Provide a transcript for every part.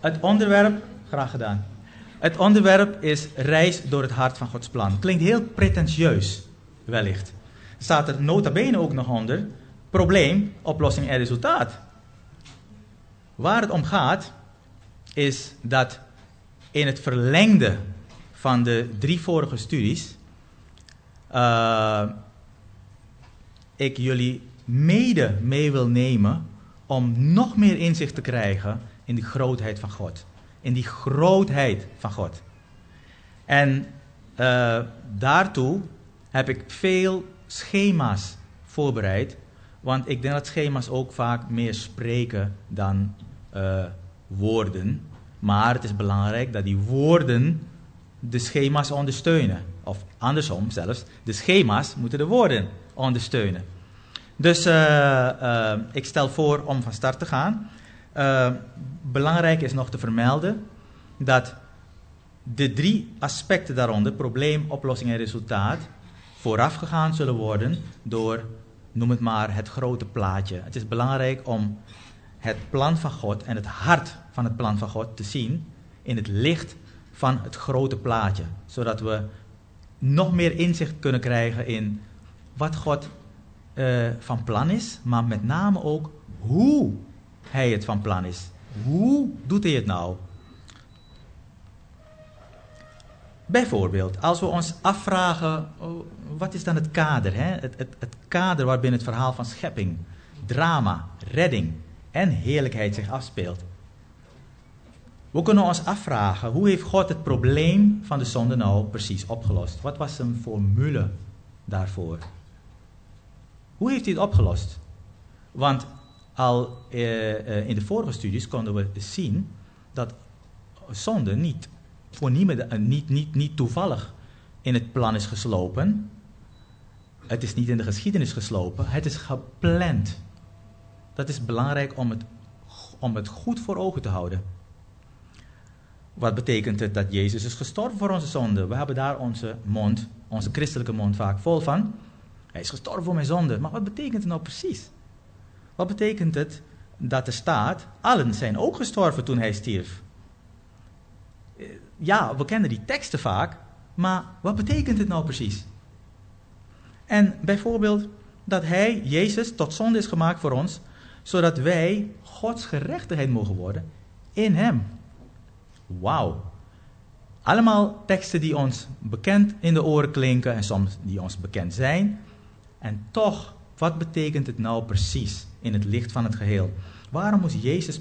Het onderwerp, graag gedaan. Het onderwerp is reis door het hart van Gods plan. Klinkt heel pretentieus, wellicht. Staat er nota bene ook nog onder, probleem, oplossing en resultaat. Waar het om gaat, is dat in het verlengde van de drie vorige studies, uh, ik jullie mede mee wil nemen om nog meer inzicht te krijgen in de grootheid van God. In die grootheid van God. En uh, daartoe heb ik veel schema's voorbereid. Want ik denk dat schema's ook vaak meer spreken dan uh, woorden. Maar het is belangrijk dat die woorden de schema's ondersteunen. Of andersom zelfs, de schema's moeten de woorden ondersteunen. Dus uh, ik stel voor om van start te gaan. Uh, belangrijk is nog te vermelden dat de drie aspecten daaronder, probleem, oplossing en resultaat, voorafgegaan zullen worden door, noem het maar, het grote plaatje. Het is belangrijk om het plan van God en het hart van het plan van God te zien in het licht van het grote plaatje. Zodat we nog meer inzicht kunnen krijgen in wat God uh, van plan is, maar met name ook hoe hij het van plan is. Hoe doet hij het nou? Bijvoorbeeld, als we ons afvragen, oh, wat is dan het kader? Hè? Het, het, het kader waarbinnen het verhaal van schepping, drama, redding en heerlijkheid zich afspeelt. We kunnen ons afvragen, hoe heeft God het probleem van de zonde nou precies opgelost? Wat was zijn formule daarvoor? Hoe heeft hij het opgelost? Want al uh, in de vorige studies konden we zien dat zonde niet, voor niemand, uh, niet, niet, niet toevallig in het plan is geslopen. Het is niet in de geschiedenis geslopen, het is gepland. Dat is belangrijk om het, om het goed voor ogen te houden. Wat betekent het dat Jezus is gestorven voor onze zonde? We hebben daar onze mond, onze christelijke mond vaak vol van. Hij is gestorven voor mijn zonde. Maar wat betekent het nou precies? Wat betekent het dat er staat, allen zijn ook gestorven toen hij stierf? Eh, ja, we kennen die teksten vaak, maar wat betekent het nou precies? En bijvoorbeeld dat hij, Jezus, tot zonde is gemaakt voor ons, zodat wij Gods gerechtigheid mogen worden in hem. Wauw. Allemaal teksten die ons bekend in de oren klinken en soms die ons bekend zijn. En toch, wat betekent het nou precies in het licht van het geheel? Waarom moest, Jezus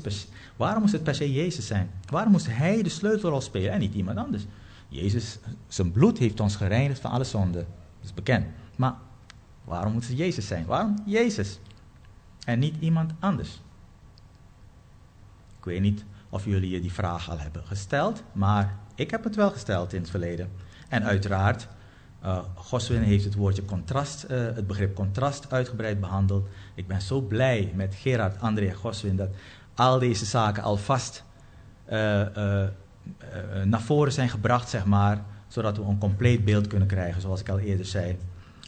waarom moest het per se Jezus zijn? Waarom moest Hij de sleutelrol spelen en niet iemand anders? Jezus, zijn bloed heeft ons gereinigd van alle zonden. Dat is bekend. Maar waarom moet het Jezus zijn? Waarom Jezus? En niet iemand anders? Ik weet niet of jullie je die vraag al hebben gesteld, maar ik heb het wel gesteld in het verleden. En uiteraard uh, Goswin heeft het woordje contrast, uh, het begrip contrast uitgebreid behandeld. Ik ben zo blij met Gerard, André Goswin dat al deze zaken alvast uh, naar voren zijn gebracht, zeg maar, zodat we een compleet beeld kunnen krijgen, zoals ik al eerder zei.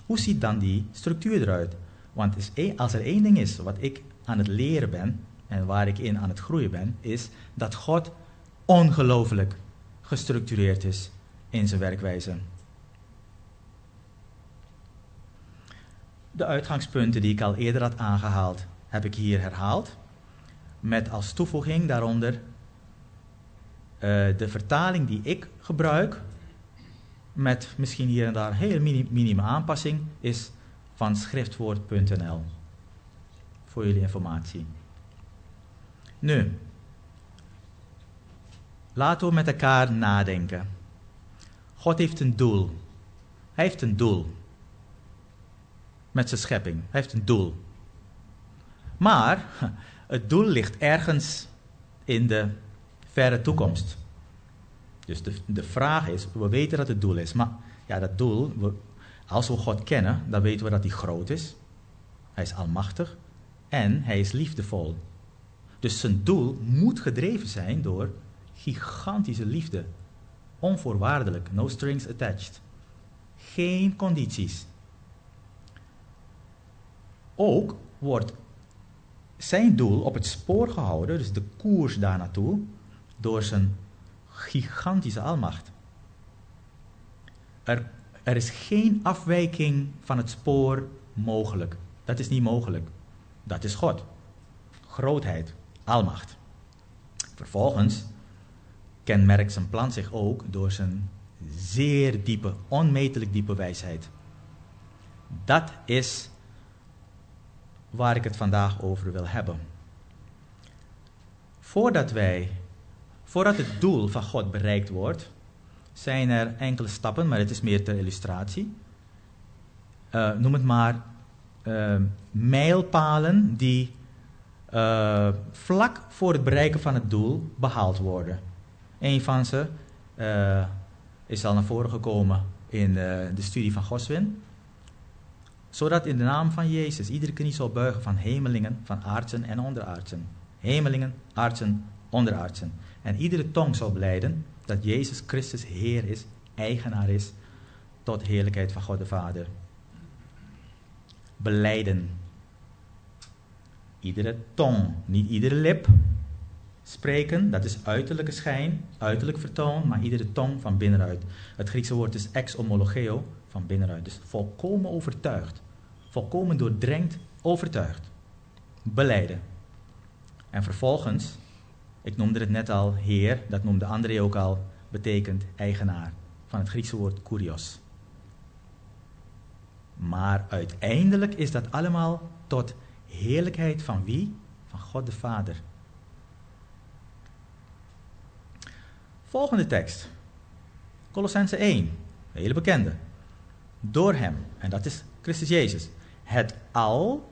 Hoe ziet dan die structuur eruit? Want als er één ding is wat ik aan het leren ben en waar ik in aan het groeien ben, is dat God ongelooflijk gestructureerd is in zijn werkwijze. De uitgangspunten die ik al eerder had aangehaald, heb ik hier herhaald. Met als toevoeging daaronder uh, de vertaling die ik gebruik, met misschien hier en daar een hele minime aanpassing, is van schriftwoord.nl. Voor jullie informatie. Nu, laten we met elkaar nadenken. God heeft een doel. Hij heeft een doel met zijn schepping. Hij heeft een doel. Maar het doel ligt ergens in de verre toekomst. Dus de, de vraag is, we weten dat het doel is, maar ja, dat doel, als we God kennen, dan weten we dat hij groot is. Hij is almachtig en hij is liefdevol. Dus zijn doel moet gedreven zijn door gigantische liefde. Onvoorwaardelijk, no strings attached. Geen condities. Ook wordt zijn doel op het spoor gehouden, dus de koers daar naartoe, door zijn gigantische almacht. Er, er is geen afwijking van het spoor mogelijk. Dat is niet mogelijk. Dat is God. Grootheid, almacht. Vervolgens kenmerkt zijn plan zich ook door zijn zeer diepe, onmetelijk diepe wijsheid. Dat is waar ik het vandaag over wil hebben. Voordat wij, voordat het doel van God bereikt wordt, zijn er enkele stappen, maar het is meer ter illustratie. Uh, noem het maar uh, mijlpalen die uh, vlak voor het bereiken van het doel behaald worden. Een van ze is al naar voren gekomen in de studie van Goswin zodat in de naam van Jezus iedere knie zal buigen van hemelingen, van aardsen en onderaardsen. Hemelingen, aardsen, onderaardsen. En iedere tong zal blijden dat Jezus Christus Heer is, eigenaar is, tot heerlijkheid van God de Vader. Beleiden. Iedere tong, niet iedere lip. Spreken, dat is uiterlijke schijn, uiterlijk vertoon, maar iedere tong van binnenuit. Het Griekse woord is ex homologeo, van binnenuit. Dus volkomen overtuigd. Volkomen doordrenkt, overtuigd. Beleiden. En vervolgens, ik noemde het net al, Heer, dat noemde André ook al, betekent eigenaar. Van het Griekse woord kurios. Maar uiteindelijk is dat allemaal tot heerlijkheid van wie? Van God de Vader. Volgende tekst. Colossense 1, een hele bekende door hem, en dat is Christus Jezus, het al,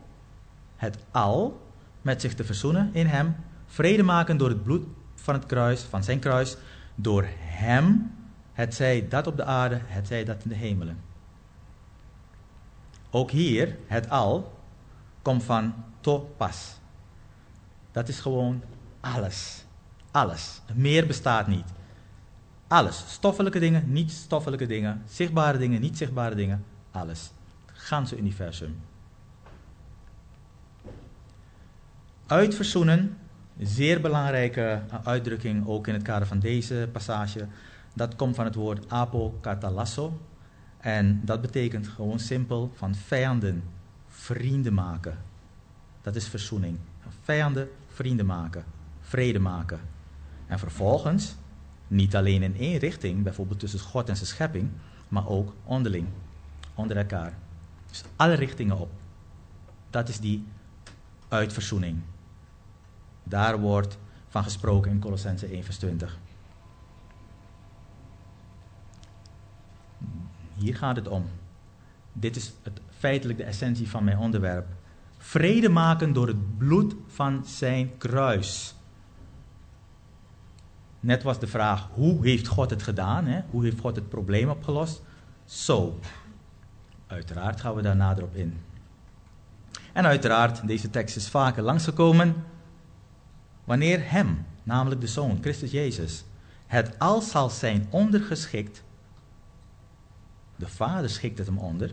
het al met zich te verzoenen in hem, vrede maken door het bloed van het kruis, van zijn kruis, door hem, het zij dat op de aarde, het zij dat in de hemelen. Ook hier, het al, komt van to pas. Dat is gewoon alles. Alles. Meer bestaat niet. Alles. Stoffelijke dingen, niet stoffelijke dingen. Zichtbare dingen, niet zichtbare dingen. Alles. Het ganse universum. Uitverzoenen, zeer belangrijke uitdrukking ook in het kader van deze passage. Dat komt van het woord apokatalasso. En dat betekent gewoon simpel van vijanden vrienden maken. Dat is verzoening. Vijanden vrienden maken. Vrede maken. En vervolgens niet alleen in één richting, bijvoorbeeld tussen God en zijn schepping, maar ook onderling, onder elkaar. Dus alle richtingen op. Dat is die uitverzoening. Daar wordt van gesproken in Colossense 1 vers 20. Hier gaat het om. Dit is het, feitelijk de essentie van mijn onderwerp. Vrede maken door het bloed van zijn kruis. Net was de vraag, hoe heeft God het gedaan? Hè? Hoe heeft God het probleem opgelost? Zo. Uiteraard gaan we daar nader op in. En uiteraard, deze tekst is vaker langsgekomen. Wanneer Hem, namelijk de Zoon, Christus Jezus, het al zal zijn ondergeschikt, de Vader schikt het hem onder,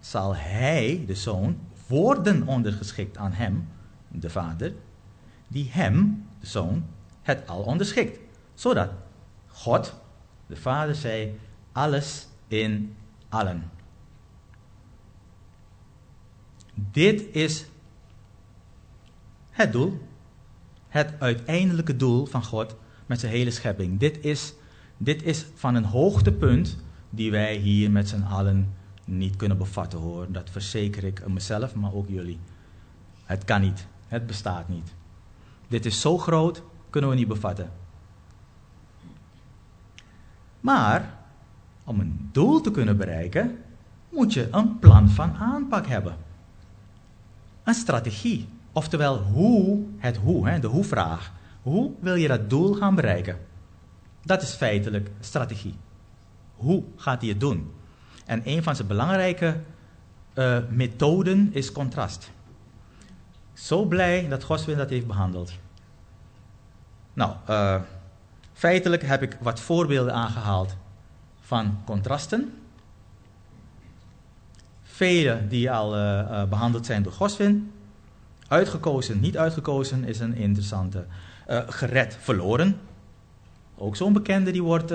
zal Hij, de Zoon, worden ondergeschikt aan Hem, de Vader, die Hem, de Zoon, het al onderschikt. Zodat God, de Vader, zei: alles in allen. Dit is het doel, het uiteindelijke doel van God met zijn hele schepping. Dit is, dit is van een hoogtepunt die wij hier met z'n allen niet kunnen bevatten hoor. Dat verzeker ik mezelf, maar ook jullie. Het kan niet, het bestaat niet. Dit is zo groot, kunnen we niet bevatten. Maar om een doel te kunnen bereiken, moet je een plan van aanpak hebben. Een strategie. Oftewel, hoe, het hoe, de hoe-vraag. Hoe wil je dat doel gaan bereiken? Dat is feitelijk strategie. Hoe gaat hij het doen? En een van zijn belangrijke uh, methoden is contrast. Zo blij dat Goswin dat heeft behandeld. Nou, uh, feitelijk heb ik wat voorbeelden aangehaald van contrasten. Vele die al uh, behandeld zijn door Goswin. Uitgekozen, niet uitgekozen is een interessante. gered, verloren. Ook zo'n bekende die wordt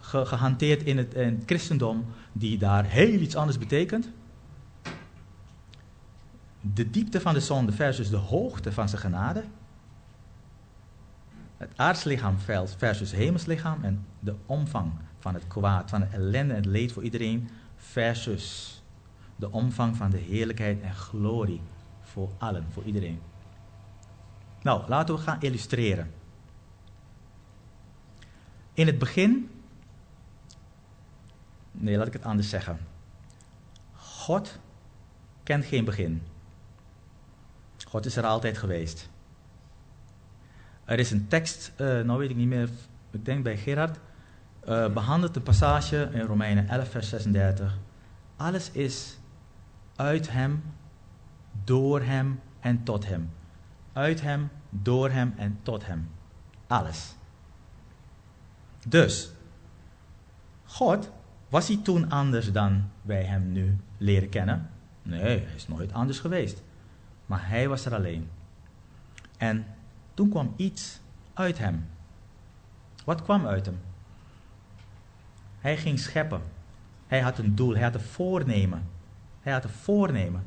gehanteerd in het christendom, die daar heel iets anders betekent. De diepte van de zonde versus de hoogte van zijn genade. Het aardslichaam versus hemelslichaam en de omvang van het kwaad, van het ellende en het leed voor iedereen versus de omvang van de heerlijkheid en glorie voor allen, voor iedereen. Nou, laten we gaan illustreren. In het begin, nee, laat ik het anders zeggen. God kent geen begin. God is er altijd geweest. Er is een tekst, uh, nou weet ik niet meer, ik denk bij Gerard, uh, behandelt een passage in Romeinen 11, vers 36. Alles is uit Hem, door Hem en tot Hem. Uit Hem, door Hem en tot Hem. Alles. Dus, God, was hij toen anders dan wij Hem nu leren kennen? Nee, hij is nooit anders geweest. Maar Hij was er alleen. En toen kwam iets uit Hem. Wat kwam uit Hem? Hij ging scheppen. Hij had een doel, hij had een voornemen. Hij had een voornemen.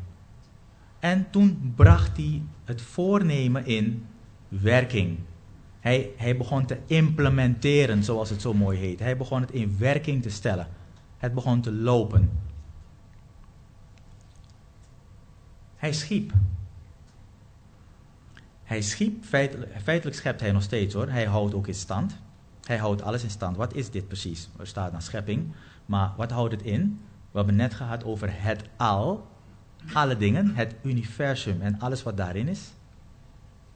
En toen bracht hij het voornemen in werking. Hij, hij begon te implementeren, zoals het zo mooi heet. Hij begon het in werking te stellen. Het begon te lopen. Hij schiep. Hij schiep, feitelijk, schept hij nog steeds hoor. Hij houdt ook in stand. Hij houdt alles in stand. Wat is dit precies? Er staat dan schepping. Maar wat houdt het in? We hebben net gehad over het al. Alle dingen, het universum en alles wat daarin is.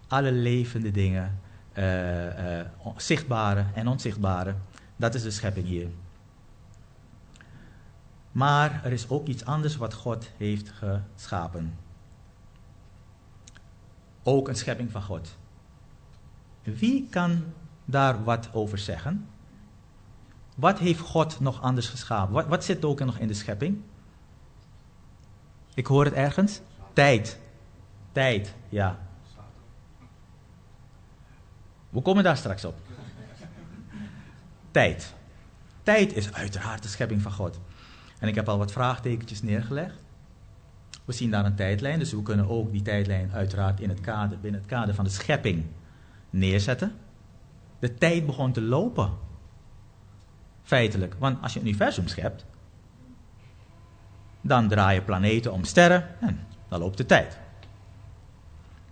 Alle levende dingen, uh, uh, zichtbare en onzichtbare. Dat is de schepping hier. Maar er is ook iets anders wat God heeft geschapen. Ook een schepping van God. Wie kan daar wat over zeggen? Wat heeft God nog anders geschapen? Wat, zit ook nog in de schepping? Ik hoor het ergens. Tijd. Tijd, ja. We komen daar straks op. Tijd. Tijd is uiteraard de schepping van God. En ik heb al wat vraagtekentjes neergelegd. We zien daar een tijdlijn, dus we kunnen ook die tijdlijn uiteraard in het kader, binnen het kader van de schepping neerzetten. De tijd begon te lopen. Feitelijk. Want als je een universum schept, dan draaien planeten om sterren en dan loopt de tijd.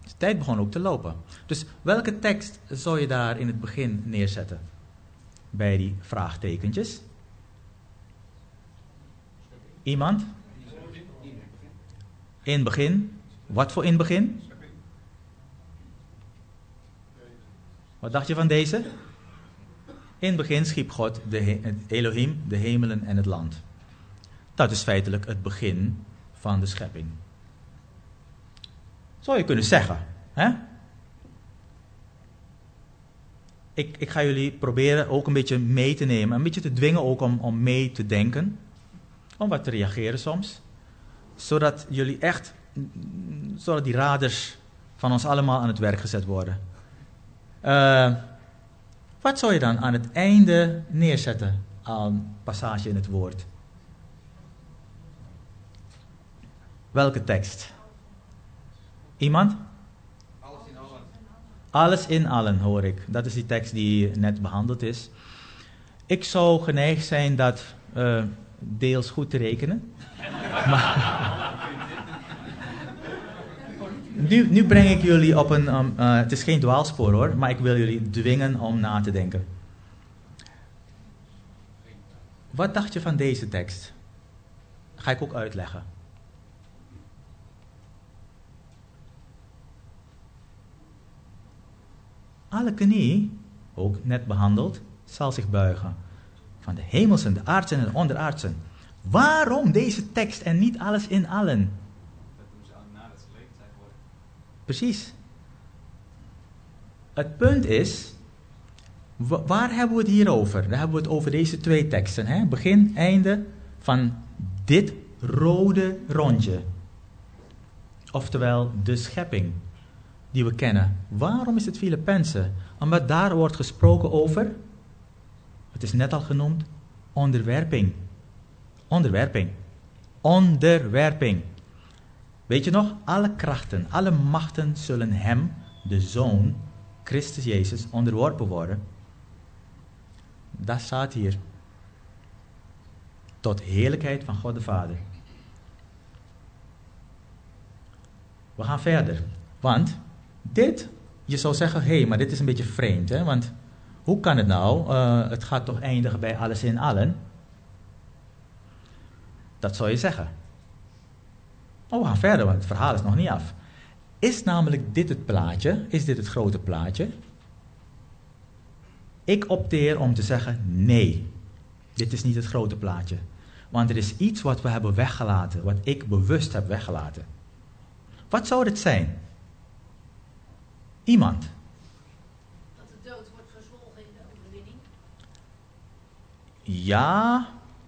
Dus de tijd begon ook te lopen. Dus welke tekst zou je daar in het begin neerzetten? Bij die vraagtekentjes. Iemand? In begin. Wat voor in begin? Wat dacht je van deze? In begin schiep God, de Elohim, de hemelen en het land. Dat is feitelijk het begin van de schepping. Zou je kunnen zeggen. Hè? Ik, ik ga jullie proberen ook een beetje mee te nemen. Een beetje te dwingen ook om, om mee te denken. Om wat te reageren soms. Zodat jullie echt, zodat die raders van ons allemaal aan het werk gezet worden. Uh, wat zou je dan aan het einde neerzetten aan passage in het woord? Welke tekst? Iemand? Alles in allen. Alles in allen hoor ik. Dat is die tekst die net behandeld is. Ik zou geneigd zijn dat uh, deels goed te rekenen. maar, nu, nu breng ik jullie op een. Um, uh, het is geen dwaalspoor hoor, maar ik wil jullie dwingen om na te denken. Wat dacht je van deze tekst? ga ik ook uitleggen. Alle knie, ook net behandeld, zal zich buigen. Van de hemelsen, de aardsen en de onderaardsen. Waarom deze tekst en niet alles in allen? Precies. Het punt is, waar hebben we het hier over? Dan hebben we het over deze twee teksten. Hè? Begin, einde van dit rode rondje. Oftewel de schepping. die we kennen. Waarom is het Filippenzen? Omdat daar wordt gesproken over, het is net al genoemd, onderwerping. Onderwerping. Onderwerping. Weet je nog? Alle krachten, alle machten zullen hem, de Zoon, Christus Jezus, onderworpen worden. Dat staat hier. Tot heerlijkheid van God de Vader. We gaan verder. Want dit, je zou zeggen, hé, hey, maar dit is een beetje vreemd. Hè? Want hoe kan het nou? Uh, het gaat toch eindigen bij alles in allen? Dat zou je zeggen. Oh, we gaan verder, want het verhaal is nog niet af. Is namelijk dit het plaatje? Is dit het grote plaatje? Ik opteer om te zeggen nee. Dit is niet het grote plaatje. Want er is iets wat we hebben weggelaten, wat ik bewust heb weggelaten. Wat zou het zijn? Iemand. Dat de dood wordt verzwolgen in de overwinning. Ja,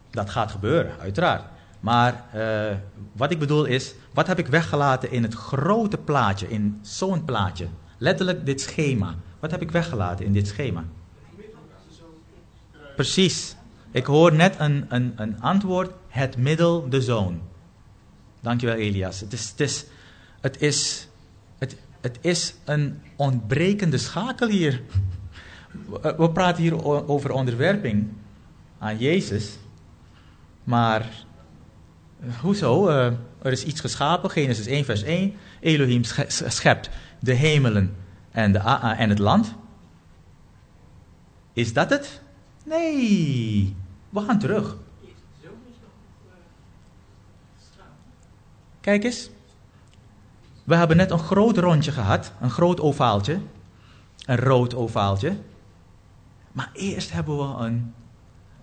dat gaat gebeuren, uiteraard. Maar uh, wat ik bedoel is, wat heb ik weggelaten in het grote plaatje, in zo'n plaatje? Letterlijk dit schema. Wat heb ik weggelaten in dit schema? Precies. Ik hoor net een, een, een antwoord, het middel, de zoon. Dankjewel Elias. Het is, het is, het is, het, het is een ontbrekende schakel hier. We praten hier over onderwerping aan Jezus. Maar hoezo? Uh, er is iets geschapen, Genesis 1 vers 1. Elohim schept de hemelen en, de, en het land. Is dat het? Nee, we gaan terug. Kijk eens. We hebben net een groot rondje gehad, een groot ovaaltje, een rood ovaaltje. Maar eerst hebben we een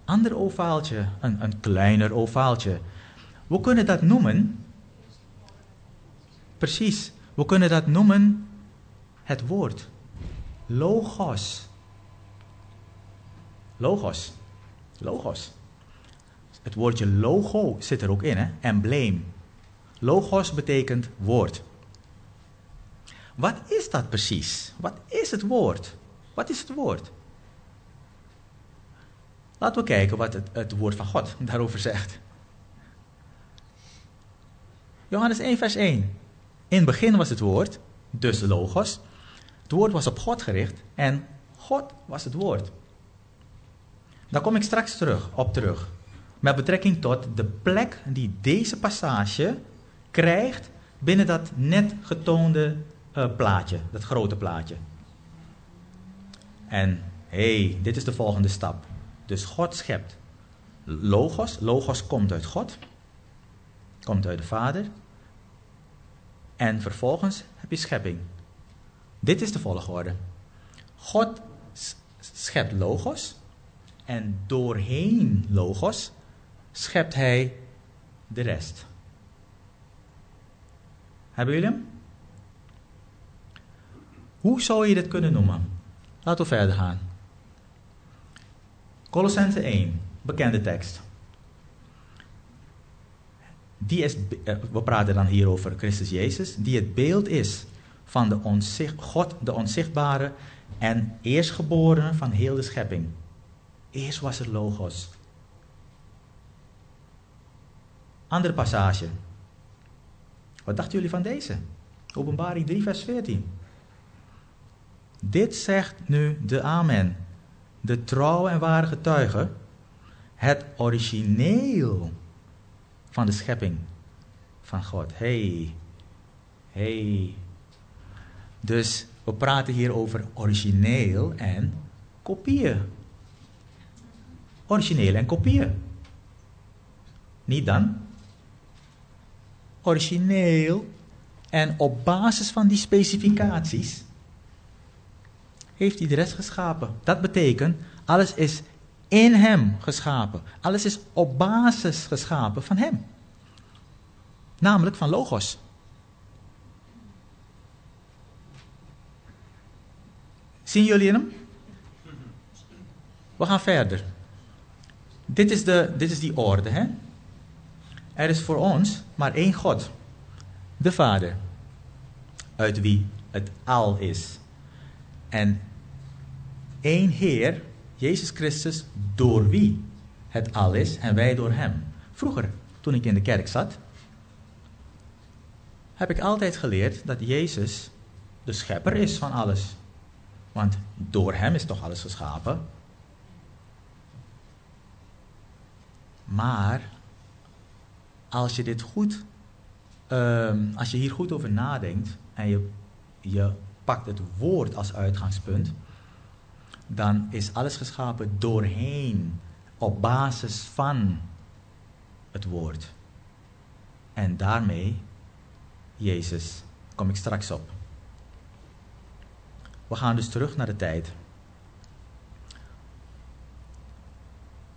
ander ovaaltje, een, een kleiner ovaaltje. We kunnen dat noemen, precies, we kunnen dat noemen het woord. Logos. Logos. Logos. Het woordje logo zit er ook in, hè? embleem. Logos betekent woord. Wat is dat precies? Wat is het woord? Wat is het woord? Laten we kijken wat het, het woord van God daarover zegt. Johannes 1, vers 1. In het begin was het woord, dus logos. Het woord was op God gericht en God was het woord. Daar kom ik straks terug, op terug. Met betrekking tot de plek die deze passage krijgt binnen dat net getoonde uh, plaatje, dat grote plaatje. En hé, hey, dit is de volgende stap. Dus God schept logos. Logos komt uit God komt uit de Vader. En vervolgens heb je schepping. Dit is de volgorde. God schept logos. En doorheen logos schept hij de rest. Hebben jullie hem? Hoe zou je dit kunnen noemen? Laten we verder gaan. Colossense 1, bekende tekst die is, eh, we praten dan hier over Christus Jezus, die het beeld is van de onzicht, God, de onzichtbare en eerstgeborene van heel de schepping. Eerst was er Logos. Andere passage. Wat dachten jullie van deze? Openbaring 3, vers 14. Dit zegt nu de Amen, de trouwe en ware getuige, het origineel van de schepping van God. Hey, hey. Dus we praten hier over origineel en kopieën. Origineel en kopieën. Niet dan? Origineel en op basis van die specificaties heeft hij de rest geschapen. Dat betekent, alles is in Hem geschapen. Alles is op basis geschapen van Hem. Namelijk van Logos. Zien jullie hem? We gaan verder. Dit is, de, dit is die orde. Hè? Er is voor ons maar één God. De Vader. Uit wie het al is. En één Heer, Jezus Christus, door wie het al is en wij door Hem. Vroeger, toen ik in de kerk zat, heb ik altijd geleerd dat Jezus de schepper is van alles. Want door Hem is toch alles geschapen. Maar als je dit goed, ehm, als je hier goed over nadenkt en je, je pakt het woord als uitgangspunt, dan is alles geschapen doorheen, op basis van het woord. En daarmee, Jezus, kom ik straks op. We gaan dus terug naar de tijd.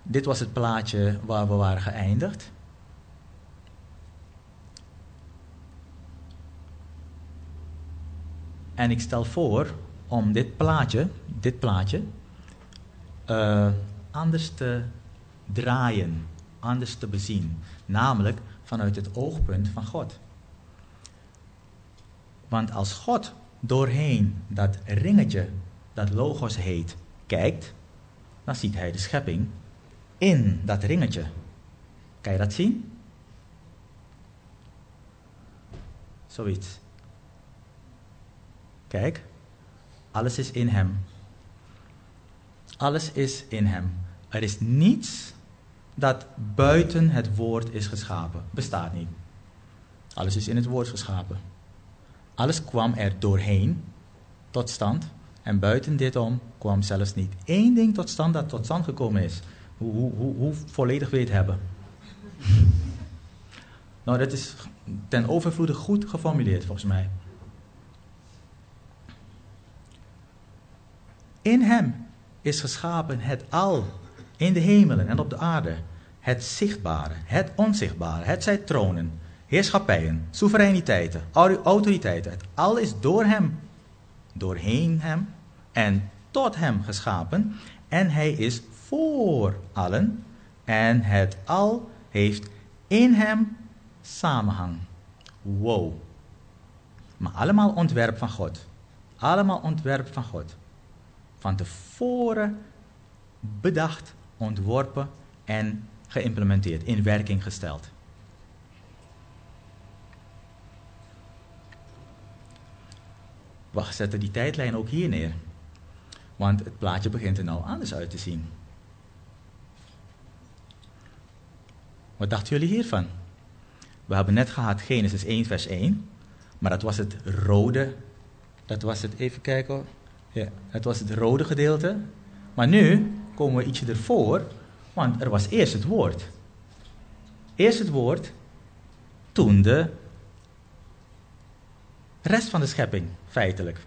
Dit was het plaatje waar we waren geëindigd. En ik stel voor om dit plaatje, dit plaatje, uh, anders te draaien, anders te bezien. Namelijk vanuit het oogpunt van God. Want als God doorheen dat ringetje, dat logos heet, kijkt, dan ziet hij de schepping in dat ringetje. Kan je dat zien? Zoiets. Kijk, alles is in Hem. Alles is in Hem. Er is niets dat buiten het woord is geschapen. Bestaat niet. Alles is in het woord geschapen. Alles kwam er doorheen tot stand. En buiten dit om kwam zelfs niet één ding tot stand dat tot stand gekomen is. Hoe, hoe, hoe, volledig het hebben? nou, dat is ten overvloede goed geformuleerd volgens mij. In hem is geschapen het al in de hemelen en op de aarde. Het zichtbare, het onzichtbare, het zij tronen, heerschappijen, soevereiniteiten, autoriteiten. Het al is door hem, doorheen hem en tot hem geschapen. En hij is voor allen. En het al heeft in hem samenhang. Wow. Maar allemaal ontwerp van God. Allemaal ontwerp van God van tevoren bedacht, ontworpen en geïmplementeerd, in werking gesteld. We zetten die tijdlijn ook hier neer. Want het plaatje begint er nou anders uit te zien. Wat dachten jullie hiervan? We hebben net gehad Genesis 1, vers 1. Maar dat was het rode. Dat was het, even kijken. Ja, het was het rode gedeelte. Maar nu komen we ietsje ervoor, want er was eerst het woord. Eerst het woord, toen de rest van de schepping, feitelijk.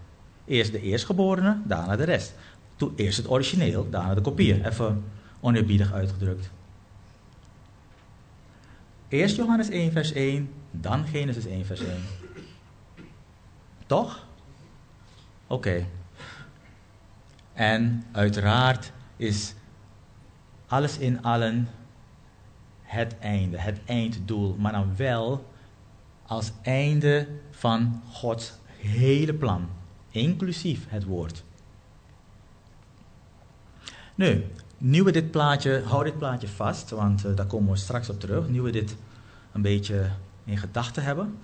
Eerst de eerstgeborene, daarna de rest. Toen eerst het origineel, daarna de kopieën. Even oneerbiedig uitgedrukt. Eerst Johannes 1, vers 1, dan Genesis 1, vers 1. Toch? Oké. En uiteraard is alles in allen het einde, het einddoel, maar dan wel als einde van Gods hele plan, inclusief het woord. Nu, nu we dit plaatje, hou dit plaatje vast, want uh, daar komen we straks op terug. Nu we dit een beetje in gedachten hebben,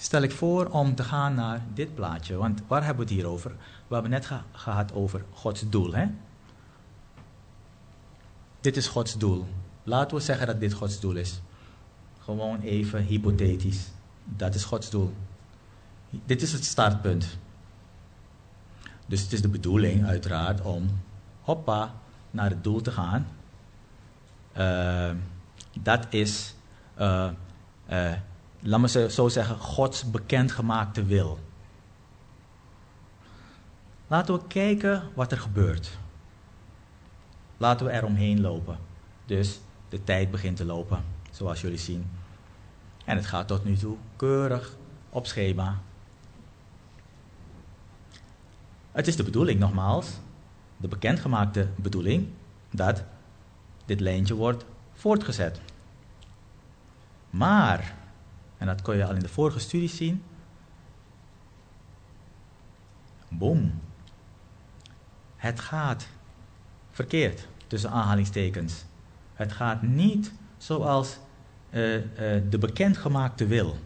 stel ik voor om te gaan naar dit plaatje. Want waar hebben we het hier over? We hebben net gehad over Gods doel. Hè? Dit is Gods doel. Laten we zeggen dat dit Gods doel is. Gewoon even hypothetisch. Dat is Gods doel. Dit is het startpunt. Dus het is de bedoeling, uiteraard, om hoppa naar het doel te gaan. Uh, dat is uh, uh, laat me zo zeggen, Gods bekendgemaakte wil. Laten we kijken wat er gebeurt. Laten we eromheen lopen. Dus de tijd begint te lopen, zoals jullie zien. En het gaat tot nu toe keurig op schema. Het is de bedoeling, nogmaals, de bekendgemaakte bedoeling, dat dit lijntje wordt voortgezet. Maar en dat kon je al in de vorige studies zien, Boom. Het gaat verkeerd, tussen aanhalingstekens. Het gaat niet zoals uh, uh, de bekendgemaakte wil.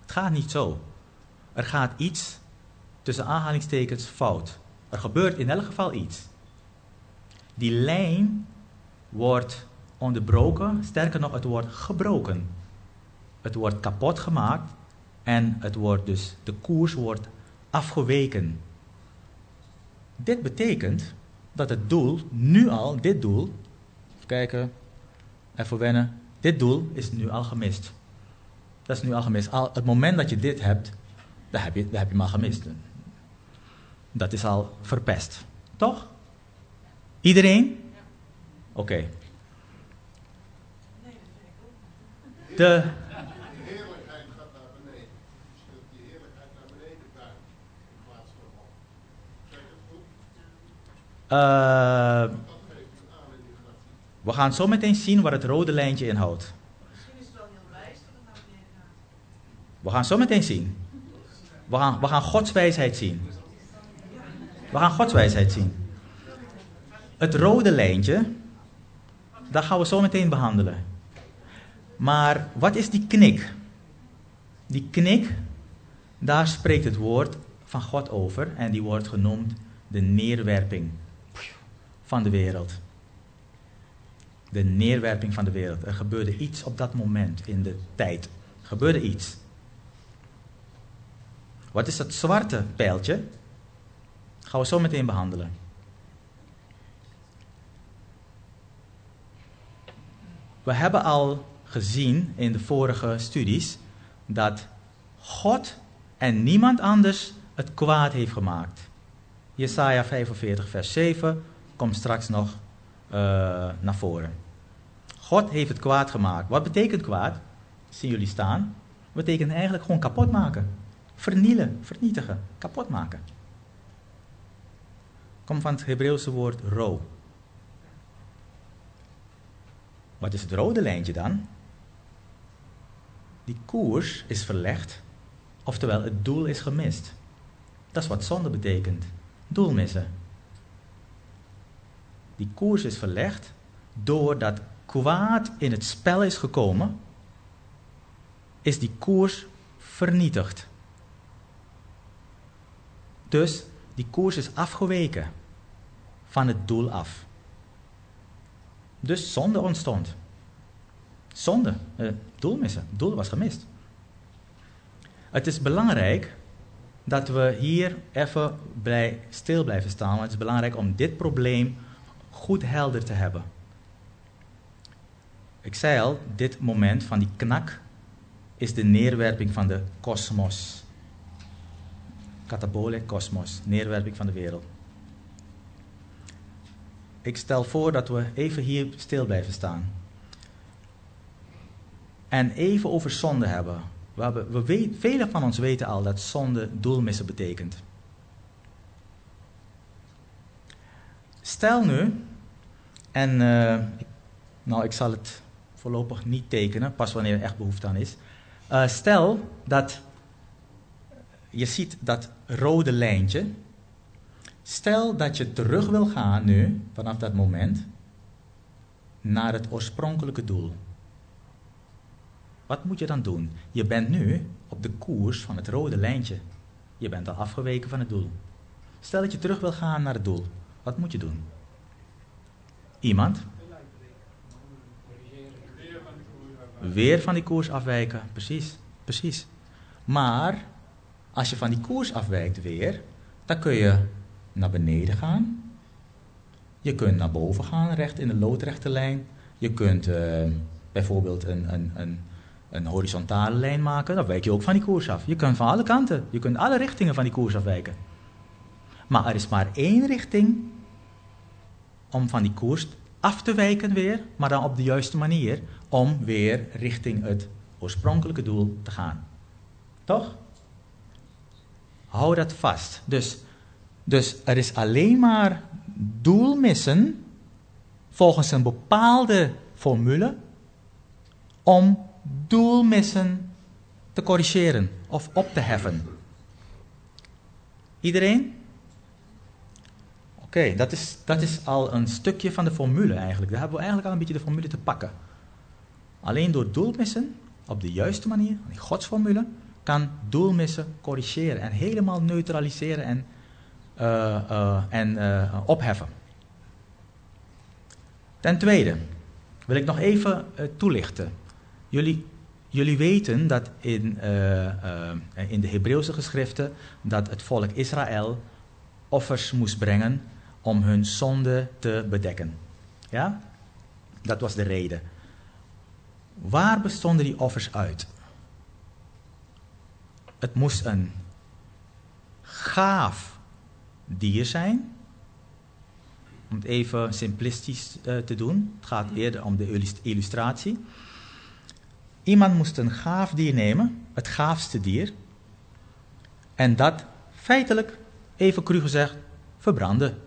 Het gaat niet zo. Er gaat iets, tussen aanhalingstekens, fout. Er gebeurt in elk geval iets. Die lijn wordt onderbroken, sterker nog, het wordt gebroken. Het wordt kapot gemaakt en het wordt dus, de koers wordt afgeweken. Dit betekent dat het doel, nu al, dit doel, even kijken, even wennen, dit doel is nu al gemist. Dat is nu al gemist. Al, het moment dat je dit hebt, dan heb je, dan heb je maar gemist. Dat is al verpest. Toch? Iedereen? Oké. De heerlijkheid gaat naar beneden. Dus die heerlijkheid naar beneden buigt in plaats van op. Zeg ik het goed? Uh, Dat geeft het aan in die grafiek. We gaan zo meteen zien wat het rode lijntje inhoudt. We gaan zo meteen zien. We gaan, we gaan Gods wijsheid zien. We gaan Gods wijsheid zien. Het rode lijntje, dat gaan we zo meteen behandelen. Maar wat is die knik? Die knik, daar spreekt het woord van God over en die wordt genoemd de neerwerping van de wereld. De neerwerping van de wereld. Er gebeurde iets op dat moment in de tijd. Gebeurde iets. Wat is dat zwarte pijltje? Gaan we zo meteen behandelen. We hebben al gezien in de vorige studies dat God en niemand anders het kwaad heeft gemaakt. Jesaja 45, vers 7 komt straks nog uh, naar voren. God heeft het kwaad gemaakt. Wat betekent kwaad? Zien jullie staan? Betekent eigenlijk gewoon kapot maken. Vernielen, vernietigen, kapot maken. Komt van het Hebreeuwse woord ro. Wat is het rode lijntje dan? Die koers is verlegd, oftewel het doel is gemist. Dat is wat zonde betekent. Doel missen. Die koers is verlegd doordat kwaad in het spel is gekomen, is die koers vernietigd. Dus die koers is afgeweken van het doel af. Dus zonde ontstond. Zonde, eh, doel missen, doel was gemist. Het is belangrijk dat we hier even bij stil blijven staan, want het is belangrijk om dit probleem goed helder te hebben. Ik zei al, dit moment van die knak is de neerwerping van de kosmos. Katabole kosmos, neerwerping van de wereld. Ik stel voor dat we even hier stil blijven staan. En even over zonde hebben. We hebben we weet, velen van ons weten al dat zonde doelmissen betekent. Stel nu, en uh, nou ik zal het voorlopig niet tekenen, pas wanneer er echt behoefte aan is. Uh, stel dat je ziet dat rode lijntje. Stel dat je terug wil gaan nu, vanaf dat moment, naar het oorspronkelijke doel. Wat moet je dan doen? Je bent nu op de koers van het rode lijntje. Je bent al afgeweken van het doel. Stel dat je terug wil gaan naar het doel. Wat moet je doen? Iemand? Weer van die koers afwijken. Precies, precies. Maar als je van die koers afwijkt weer, dan kun je naar beneden gaan. Je kunt naar boven gaan, recht in de loodrechte lijn. Je kunt uh, bijvoorbeeld een, een, een, een, horizontale lijn maken. Dan wijk je ook van die koers af. Je kunt van alle kanten, je kunt alle richtingen van die koers afwijken. Maar er is maar één richting om van die koers af te wijken weer, maar dan op de juiste manier, om weer richting het oorspronkelijke doel te gaan. Toch? Hou dat vast. Dus, dus er is alleen maar doel missen volgens een bepaalde formule om doelmissen te corrigeren of op te heffen. Iedereen? Oké, dat, is, dat is al een stukje van de formule eigenlijk. Daar hebben we eigenlijk al een beetje de formule te pakken. Alleen door doelmissen op de juiste manier, die godsformule, kan doelmissen corrigeren en helemaal neutraliseren en, eh, eh, en eh, opheffen. Ten tweede wil ik nog even toelichten. Jullie, jullie weten dat in, in de Hebreeuwse geschriften dat het volk Israël offers moest brengen om hun zonde te bedekken. Ja? Dat was de reden. Waar bestonden die offers uit? Het moest een gaaf dier zijn. Om het even simplistisch uh, te doen. Het gaat eerder om de illustratie. Iemand moest een gaaf dier nemen, het gaafste dier. En dat feitelijk, even cru gezegd, verbranden.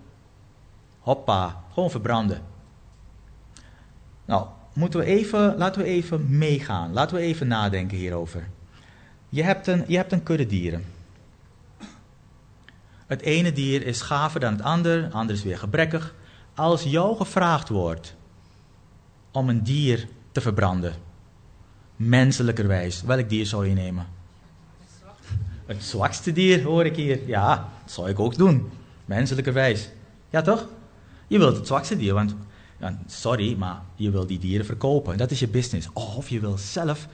Hoppa, gewoon verbranden. Nou, moeten we even, laten we even meegaan. Laten we even nadenken hierover. Je hebt een, je hebt een kudde dieren. Het ene dier is gaver dan het ander, het andere is weer gebrekkig. Als jou gevraagd wordt om een dier te verbranden, menselijkerwijs, welk dier zou je nemen? Het zwakste dier, hoor ik hier. Ja, dat zou ik ook doen. Menselijkerwijs. Ja, toch? Je wilt het zwakste dier, want sorry, maar je wil die dieren verkopen. Dat is je business. Of je wil zelf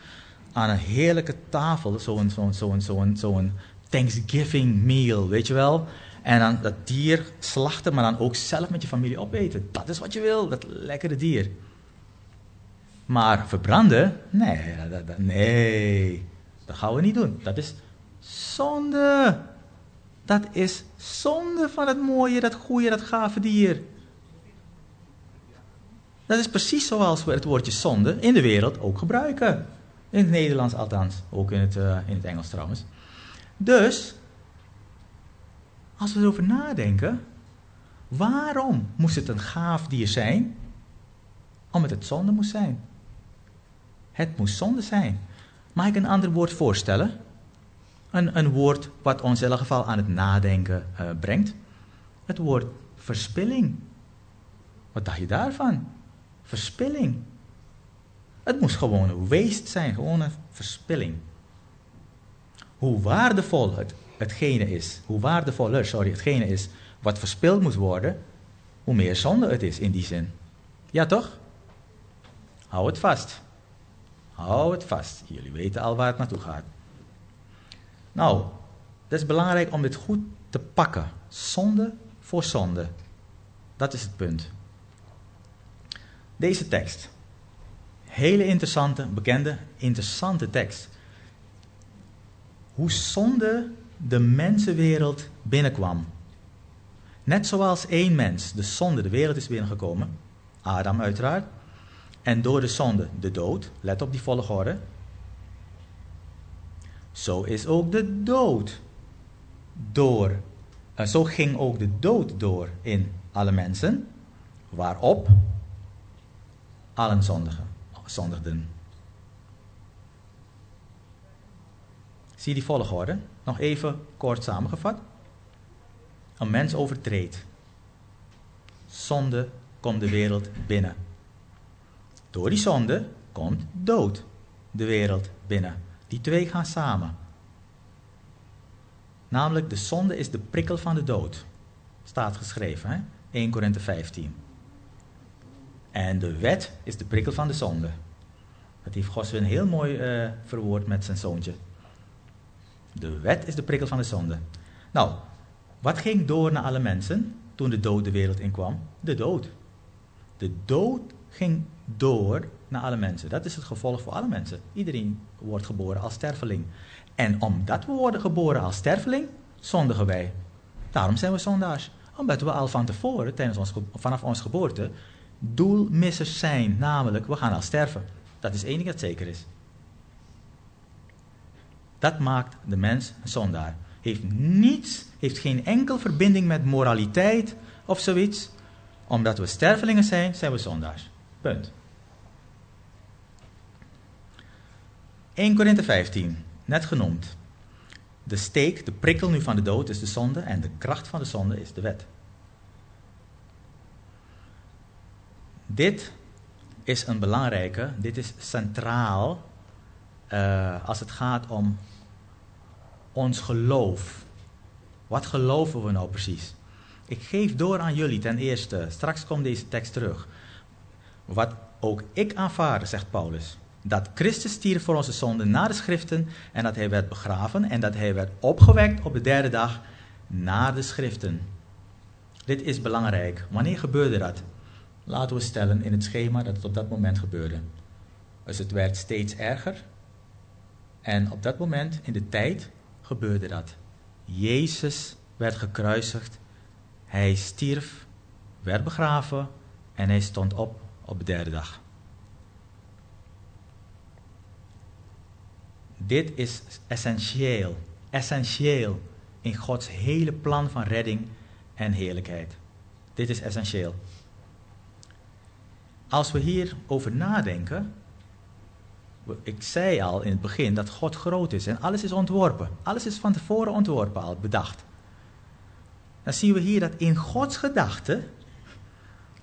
aan een heerlijke tafel, zo'n zo'n zo'n Thanksgiving meal, weet je wel. En dan dat dier slachten, maar dan ook zelf met je familie opeten. Dat is wat je wil, dat lekkere dier. Maar verbranden? Nee, dat, nee, dat gaan we niet doen. Dat is zonde. Dat is zonde van het mooie, dat goede, dat gave dier. Dat is precies zoals we het woordje zonde in de wereld ook gebruiken. In het Nederlands althans, ook in het, uh, in het Engels trouwens. Dus, als we erover nadenken, waarom moest het een gaaf dier zijn? Omdat het zonde moest zijn. Het moest zonde zijn. Mag ik een ander woord voorstellen? Een, een woord wat ons in elk geval aan het nadenken uh, brengt. Het woord verspilling. Wat dacht je daarvan? Verspilling. Het moest gewoon een waste zijn, gewoon een verspilling. Hoe waardevol het, hetgene is, hoe waardevoller, sorry, hetgene is wat verspild moet worden, hoe meer zonde het is in die zin. Ja toch? Hou het vast. Hou het vast. Jullie weten al waar het naartoe gaat. Nou, het is belangrijk om dit goed te pakken. Zonde voor zonde. Dat is het punt. Deze tekst. Hele interessante, bekende, interessante tekst. Hoe zonde de mensenwereld binnenkwam. Net zoals één mens de zonde de wereld is binnengekomen, Adam uiteraard, en door de zonde de dood, let op die volgorde, zo is ook de dood door, uh, zo ging ook de dood door in alle mensen, waarop allen zondigen zondigden. Zie die volgorde? Nog even kort samengevat. Een mens overtreedt. Zonde komt de wereld binnen. Door die zonde komt dood de wereld binnen. Die twee gaan samen. Namelijk, de zonde is de prikkel van de dood. Staat geschreven, hè? 1 Korinthe 15. En de wet is de prikkel van de zonde. Dat heeft Goswin heel mooi uh, verwoord met zijn zoontje. De wet is de prikkel van de zonde. Nou, wat ging door naar alle mensen toen de dood de wereld inkwam? De dood. De dood ging door naar alle mensen. Dat is het gevolg voor alle mensen. Iedereen wordt geboren als sterfeling. En omdat we worden geboren als sterfeling, zondigen wij. Daarom zijn we zondaars. Omdat we al van tevoren, tijdens ons, vanaf onze geboorte, doelmissers zijn. Namelijk, we gaan al sterven. Dat is één ding dat zeker is. Dat maakt de mens een zondaar. Heeft niets, heeft geen enkel verbinding met moraliteit of zoiets. Omdat we stervelingen zijn, zijn we zondaars. Punt. 1 Korinthe 15, net genoemd. De steek, de prikkel nu van de dood is de zonde en de kracht van de zonde is de wet. Dit is een belangrijke, dit is centraal eh, als het gaat om ons geloof. Wat geloven we nou precies? Ik geef door aan jullie ten eerste, straks komt deze tekst terug. Wat ook ik aanvaarde, zegt Paulus. Dat Christus stierf voor onze zonden na de schriften en dat hij werd begraven en dat hij werd opgewekt op de derde dag na de schriften. Dit is belangrijk. Wanneer gebeurde dat? Laten we stellen in het schema dat het op dat moment gebeurde. Dus het werd steeds erger. En op dat moment in de tijd gebeurde dat. Jezus werd gekruisigd. Hij stierf, werd begraven en hij stond op op de derde dag. Dit is essentieel, essentieel in Gods hele plan van redding en heerlijkheid. Dit is essentieel. Als we hierover nadenken, ik zei al in het begin dat God groot is en alles is ontworpen. Alles is van tevoren ontworpen al, bedacht. Dan zien we hier dat in Gods gedachten,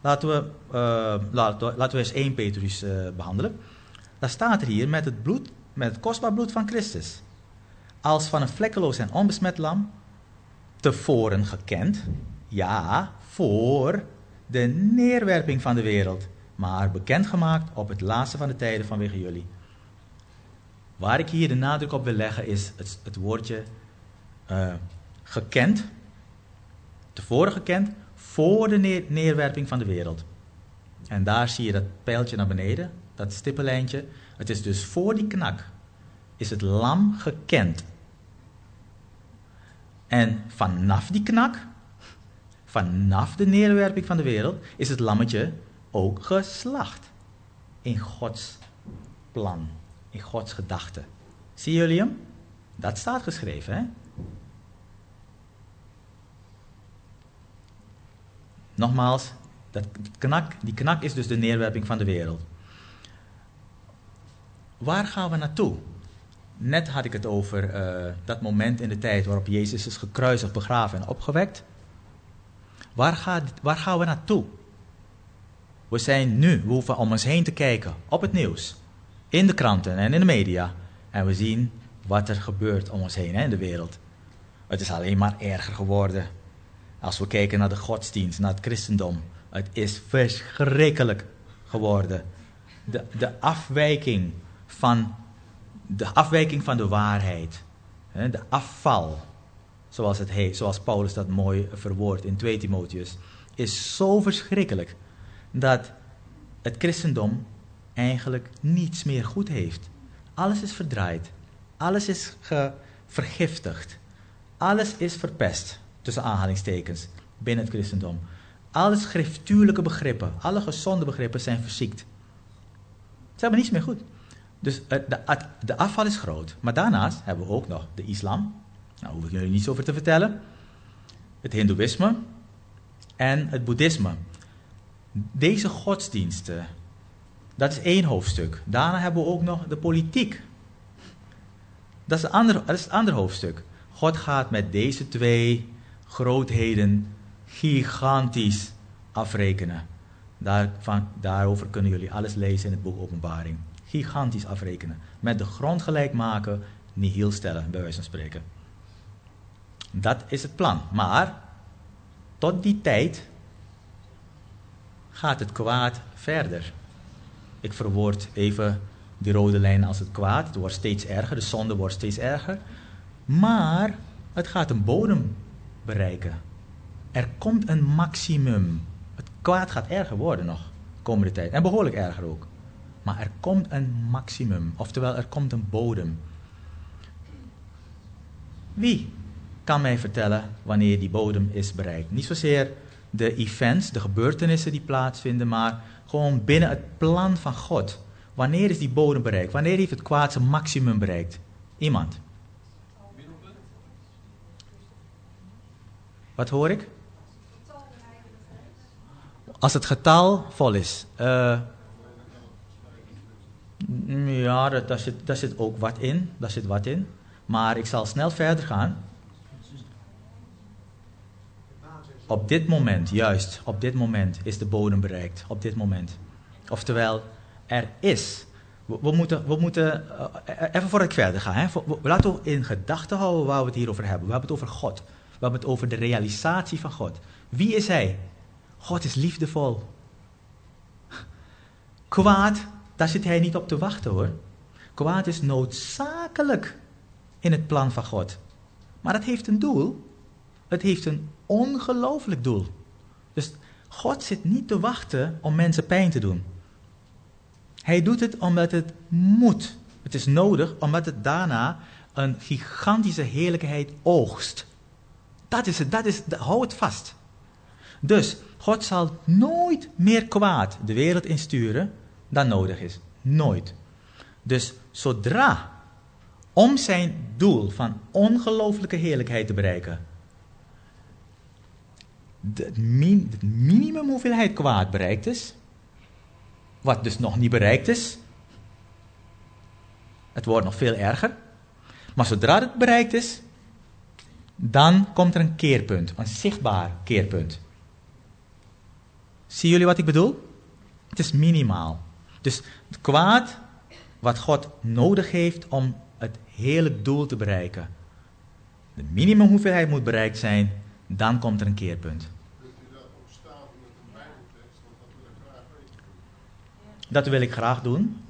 laten we, uh, laten, we eens 1 Petrus uh, behandelen. Daar staat er hier met het bloed, met het kostbaar bloed van Christus. Als van een vlekkeloos en onbesmet lam, tevoren gekend, ja, voor de neerwerping van de wereld, maar bekendgemaakt op het laatste van de tijden vanwege jullie. Waar ik hier de nadruk op wil leggen is het, het woordje uh, gekend, tevoren gekend, voor de neer, neerwerping van de wereld. En daar zie je dat pijltje naar beneden, dat stippenlijntje. Het is dus voor die knak, is het lam gekend. En vanaf die knak, vanaf de neerwerping van de wereld, is het lammetje ook geslacht. In Gods plan, in Gods gedachte. Zie jullie hem? Dat staat geschreven, hè? Nogmaals, dat knak, die knak is dus de neerwerping van de wereld. Waar gaan we naartoe? Net had ik het over uh, dat moment in de tijd waarop Jezus is gekruisigd, begraven en opgewekt. Waar, gaat, waar gaan we naartoe? We zijn nu, we hoeven om ons heen te kijken op het nieuws, in de kranten en in de media. En we zien wat er gebeurt om ons heen hè, in de wereld. Het is alleen maar erger geworden. Als we kijken naar de godsdienst, naar het christendom. Het is verschrikkelijk geworden. De, de afwijking van de afwijking van de waarheid. De afval, zoals, het heet, zoals Paulus dat mooi verwoordt in 2 Timotheus, is zo verschrikkelijk dat het christendom eigenlijk niets meer goed heeft. Alles is verdraaid. Alles is vergiftigd. Alles is verpest, tussen aanhalingstekens, binnen het christendom. Alle schriftuurlijke begrippen, alle gezonde begrippen zijn verziekt. Ze hebben niets meer goed. Dus de, de afval is groot. Maar daarnaast hebben we ook nog de islam. Nou, hoef ik jullie niets over te vertellen. Het hindoeïsme en het boeddhisme. Deze godsdiensten, dat is één hoofdstuk. Daarna hebben we ook nog de politiek. Dat is, ander, is het andere hoofdstuk. God gaat met deze twee grootheden gigantisch afrekenen. Daarover kunnen jullie alles lezen in het boek Openbaring gigantisch afrekenen. Met de grond gelijk maken, nihil stellen, bij wijze van spreken. Dat is het plan. Maar tot die tijd gaat het kwaad verder. Ik verwoord even die rode lijn als het kwaad. Het wordt steeds erger, de zonde wordt steeds erger. Maar het gaat een bodem bereiken. Er komt een maximum. Het kwaad gaat erger worden nog, komende tijd. En behoorlijk erger ook. Maar er komt een maximum, oftewel er komt een bodem. Wie kan mij vertellen wanneer die bodem is bereikt? Niet zozeer de events, de gebeurtenissen die plaatsvinden, maar gewoon binnen het plan van God. Wanneer is die bodem bereikt? Wanneer heeft het kwaad zijn maximum bereikt? Iemand? Wat hoor ik? Als het getal vol is. Uh, ja, dat, daar, zit, daar zit ook wat in. Daar zit wat in. Maar ik zal snel verder gaan. Op dit moment, juist op dit moment, is de bodem bereikt. Op dit moment. Oftewel, er is. We, moeten, we moeten uh, even voordat ik verder ga, hè, we, laten we in gedachten houden waar we het hier over hebben. We hebben het over God. We hebben het over de realisatie van God. Wie is Hij? God is liefdevol. Kwaad, daar zit Hij niet op te wachten hoor. Kwaad is noodzakelijk in het plan van God. Maar het heeft een doel. Het heeft een ongelooflijk doel. Dus God zit niet te wachten om mensen pijn te doen. Hij doet het omdat het moet. Het is nodig omdat het daarna een gigantische heerlijkheid oogst. Dat is het, dat is, hou het vast. Dus God zal nooit meer kwaad de wereld insturen dan nodig is. Nooit. Dus zodra, om zijn doel van ongelooflijke heerlijkheid te bereiken, de, min, de minimum hoeveelheid kwaad bereikt is, wat dus nog niet bereikt is, het wordt nog veel erger, maar zodra het bereikt is, dan komt er een keerpunt, een zichtbaar keerpunt. Zien jullie wat ik bedoel? Het is minimaal. Dus het kwaad wat God nodig heeft om het hele doel te bereiken. De minimum hoeveelheid moet bereikt zijn, dan komt er een keerpunt. Dat wil ik graag doen.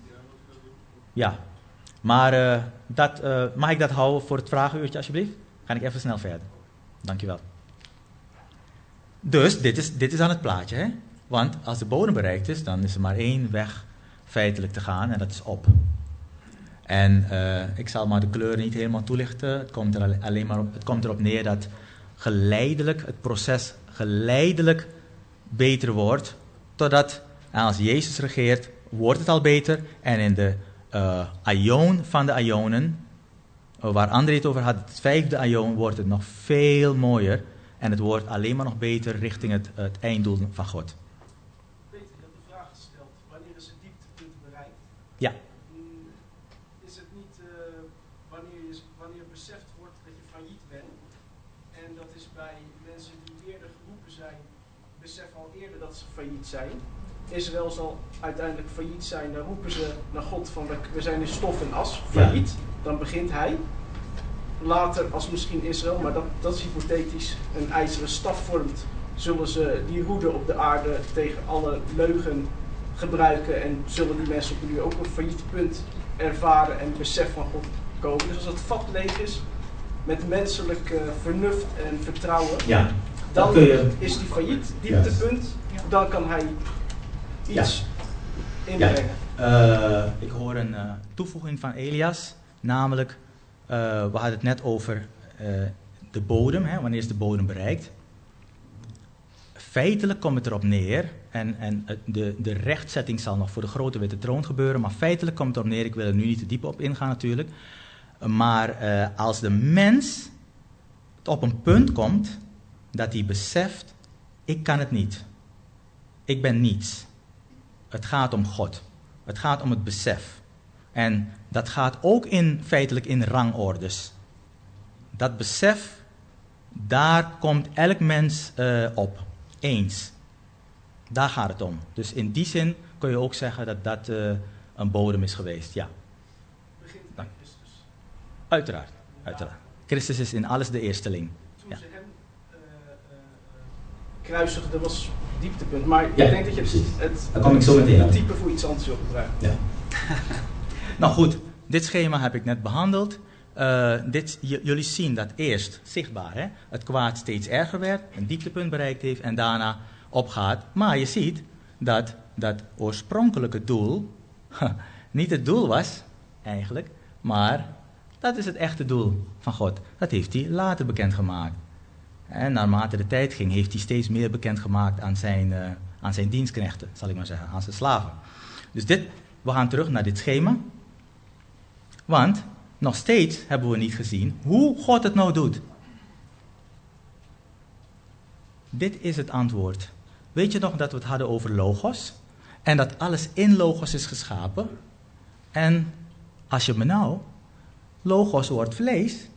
Ja. Maar eh, dat, eh, mag ik dat houden voor het vragenuurtje alsjeblieft? Ga ik even snel verder. Dankjewel. Dus, dit is, dit is aan het plaatje. Hè? Want als de bodem bereikt is, dan is er maar één weg feitelijk te gaan en dat is op. En eh, ik zal maar de kleuren niet helemaal toelichten. Het komt, er alleen maar het komt erop neer dat geleidelijk het proces geleidelijk beter wordt. Totdat als Jezus regeert, wordt het al beter. En in de uh, aion van de aionen, waar André het over had, het vijfde aion, wordt het nog veel mooier. En het wordt alleen maar nog beter richting het, het einddoel van God. Peter, je hebt de vraag gesteld. Wanneer is het dieptepunt bereikt? Ja. Mm, Is het niet eh, wanneer, je, wanneer beseft wordt dat je failliet bent? En dat is bij mensen die eerder geroepen zijn, beseffen al eerder dat ze failliet zijn. Israël zal uiteindelijk failliet zijn. Dan roepen ze naar God van we- zijn in stof en as, failliet. Dan begint hij. Later, als misschien Israël, maar dat, dat is hypothetisch, een ijzeren staf vormt, zullen ze die roede op de aarde tegen alle leugen gebruiken en zullen die mensen op nu ook een failliet punt ervaren en besef van God komen. Dus als het vat leeg is, met menselijk vernuft en vertrouwen, Ja, dan kun je- is die failliet, dieptepunt, dan kan hij iets inbrengen. Eh, ik hoor een eh, toevoeging van Elias, namelijk, eh, we hadden het net over eh, de bodem, hè, wanneer is de bodem bereikt. Feitelijk komt het erop neer, en, en de, de rechtzetting zal nog voor de grote witte troon gebeuren, maar feitelijk komt het erop neer, ik wil er nu niet te diep op ingaan natuurlijk, maar eh, als de mens op een punt komt dat hij beseft, ik kan het niet, ik ben niets. Het gaat om God. Het gaat om het besef. En dat gaat ook in, feitelijk in rangordes. Dat besef, daar komt elk mens eh, op. Eens. Daar gaat het om. Dus in die zin kun je ook zeggen dat dat eh, een bodem is geweest. Ja. Uiteraard. uiteraard. Christus is in alles de eersteling. Toen Ja. ze hem eh, eh, kruisigden was dieptepunt. Maar Ja, ik denk dat je precies. het, Daar kom ik zo meteen het type voor iets anders wil gebruiken. Ja. nou goed, dit schema heb ik net behandeld. Eh, dit, jullie zien dat eerst zichtbaar hè, het kwaad steeds erger werd, een dieptepunt bereikt heeft en daarna opgaat. Maar je ziet dat dat oorspronkelijke doel niet het doel was, eigenlijk, maar dat is het echte doel van God. Dat heeft hij later bekendgemaakt. En naarmate de tijd ging, heeft hij steeds meer bekendgemaakt aan zijn, eh, aan zijn dienstknechten, zal ik maar zeggen, aan zijn slaven. Dus dit, we gaan terug naar dit schema. Want nog steeds hebben we niet gezien hoe God het nou doet. Dit is het antwoord. Weet je nog dat we het hadden over logos? En dat alles in logos is geschapen? En als je me nou, logos wordt vlees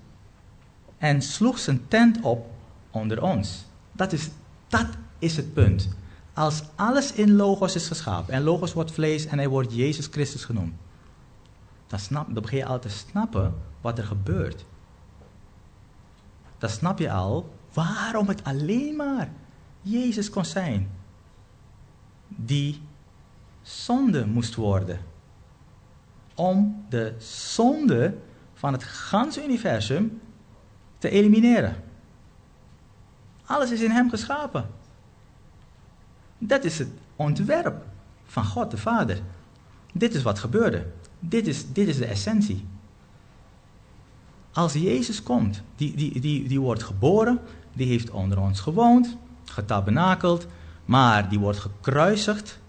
en sloeg zijn tent op onder ons. Dat is Dat is het punt. Als alles in Logos is geschapen en Logos wordt vlees en hij wordt Jezus Christus genoemd, dan, snap, dan begin je al te snappen wat er gebeurt. Dan snap je al waarom het alleen maar Jezus kon zijn die zonde moest worden. Om de zonde van het ganse universum te elimineren. Alles is in hem geschapen. Dat is het ontwerp van God de Vader. Dit is wat gebeurde. Dit is, dit is de essentie. Als Jezus komt, die, die, die, die wordt geboren, die heeft onder ons gewoond, getabernakeld, maar die wordt gekruisigd.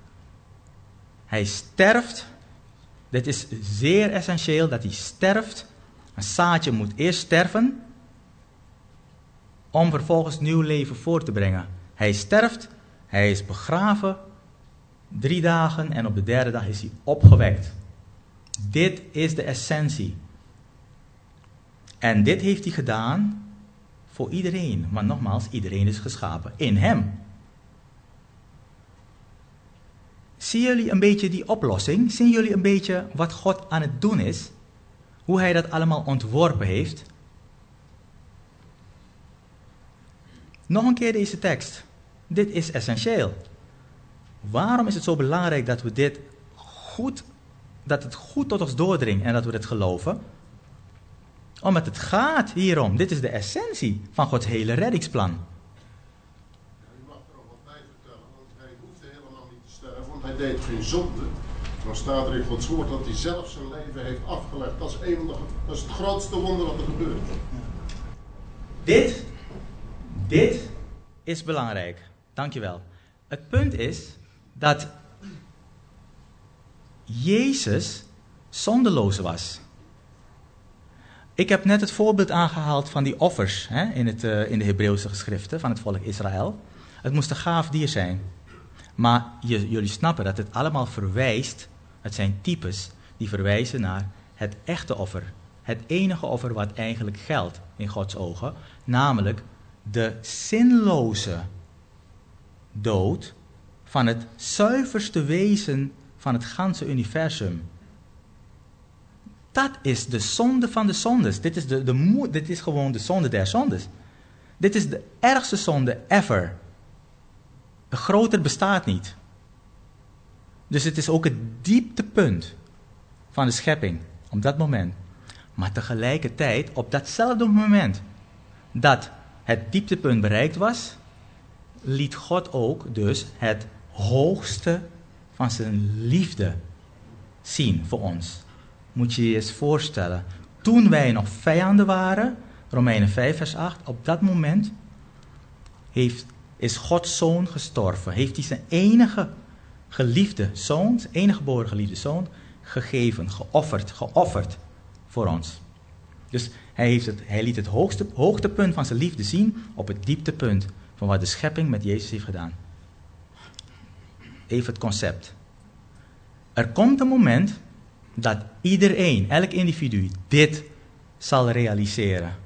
Hij sterft. Dit is zeer essentieel dat hij sterft. Een zaadje moet eerst sterven om vervolgens nieuw leven voor te brengen. Hij sterft, hij is begraven, drie dagen en op de derde dag is hij opgewekt. Dit is de essentie. En dit heeft hij gedaan voor iedereen. Maar nogmaals, iedereen is geschapen in hem. Zien jullie een beetje die oplossing? Zien jullie een beetje wat God aan het doen is? Hoe hij dat allemaal ontworpen heeft? Nog een keer deze tekst. Dit is essentieel. Waarom is het zo belangrijk dat we dit goed, dat het goed tot ons doordringt en dat we dit geloven? Omdat het gaat hierom. Dit is de essentie van Gods hele reddingsplan. Ja, u mag er nog wat bij vertellen, want hij hoefde helemaal niet te sterven, want hij deed geen zonde. Dan staat er in Gods woord dat hij zelf zijn leven heeft afgelegd. Dat is, een, dat is het grootste wonder wat er gebeurt. Dit, dit is belangrijk. Dankjewel. Het punt is dat Jezus zondeloos was. Ik heb net het voorbeeld aangehaald van die offers hè, in, het, eh, in de Hebreeuwse geschriften van het volk Israël. Het moest een gaaf dier zijn. Maar jullie snappen dat het allemaal verwijst, het zijn types die verwijzen naar het echte offer. Het enige offer wat eigenlijk geldt in Gods ogen, namelijk de zinloze dood van het zuiverste wezen van het ganse universum. Dat is de zonde van de zondes. Dit is, de, de, dit is gewoon de zonde der zondes. Dit is de ergste zonde ever. Groter bestaat niet. Dus het is ook het dieptepunt van de schepping op dat moment. Maar tegelijkertijd, op datzelfde moment dat het dieptepunt bereikt was, liet God ook dus het hoogste van zijn liefde zien voor ons. Moet je je eens voorstellen. Toen wij nog vijanden waren, Romeinen 5 vers 8, op dat moment heeft, is Gods zoon gestorven. Heeft hij zijn enige geliefde zoon, enige geboren geliefde zoon, gegeven, geofferd, geofferd voor ons. Dus hij, heeft het, hij liet het hoogste, hoogtepunt van zijn liefde zien op het dieptepunt van wat de schepping met Jezus heeft gedaan. Even het concept. Er komt een moment dat iedereen, elk individu, dit zal realiseren.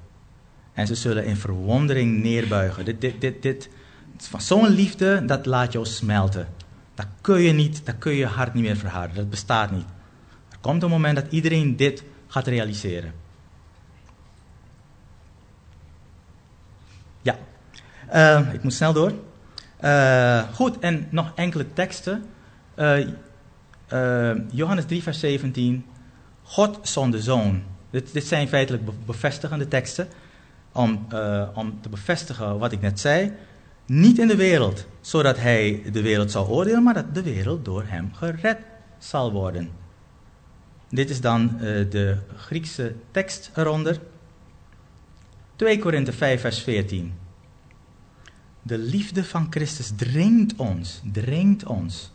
En ze zullen in verwondering neerbuigen. Dit, dit, dit, dit, van zo'n liefde, dat laat jou smelten. Dat kun je niet, dat kun je hart niet meer verharden. Dat bestaat niet. Er komt een moment dat iedereen dit gaat realiseren. Ja, Eh, ik moet snel door. Eh, goed, en nog enkele teksten. Eh, Johannes 3, vers 17. God zond zoon. Dit, dit zijn feitelijk be- bevestigende teksten. Om, om te bevestigen wat ik net zei. Niet in de wereld, zodat hij de wereld zou oordelen, maar dat de wereld door hem gered zal worden. Dit is dan eh, de Griekse tekst eronder. 2 Korinthe 5, vers 14. De liefde van Christus dringt ons, dringt ons.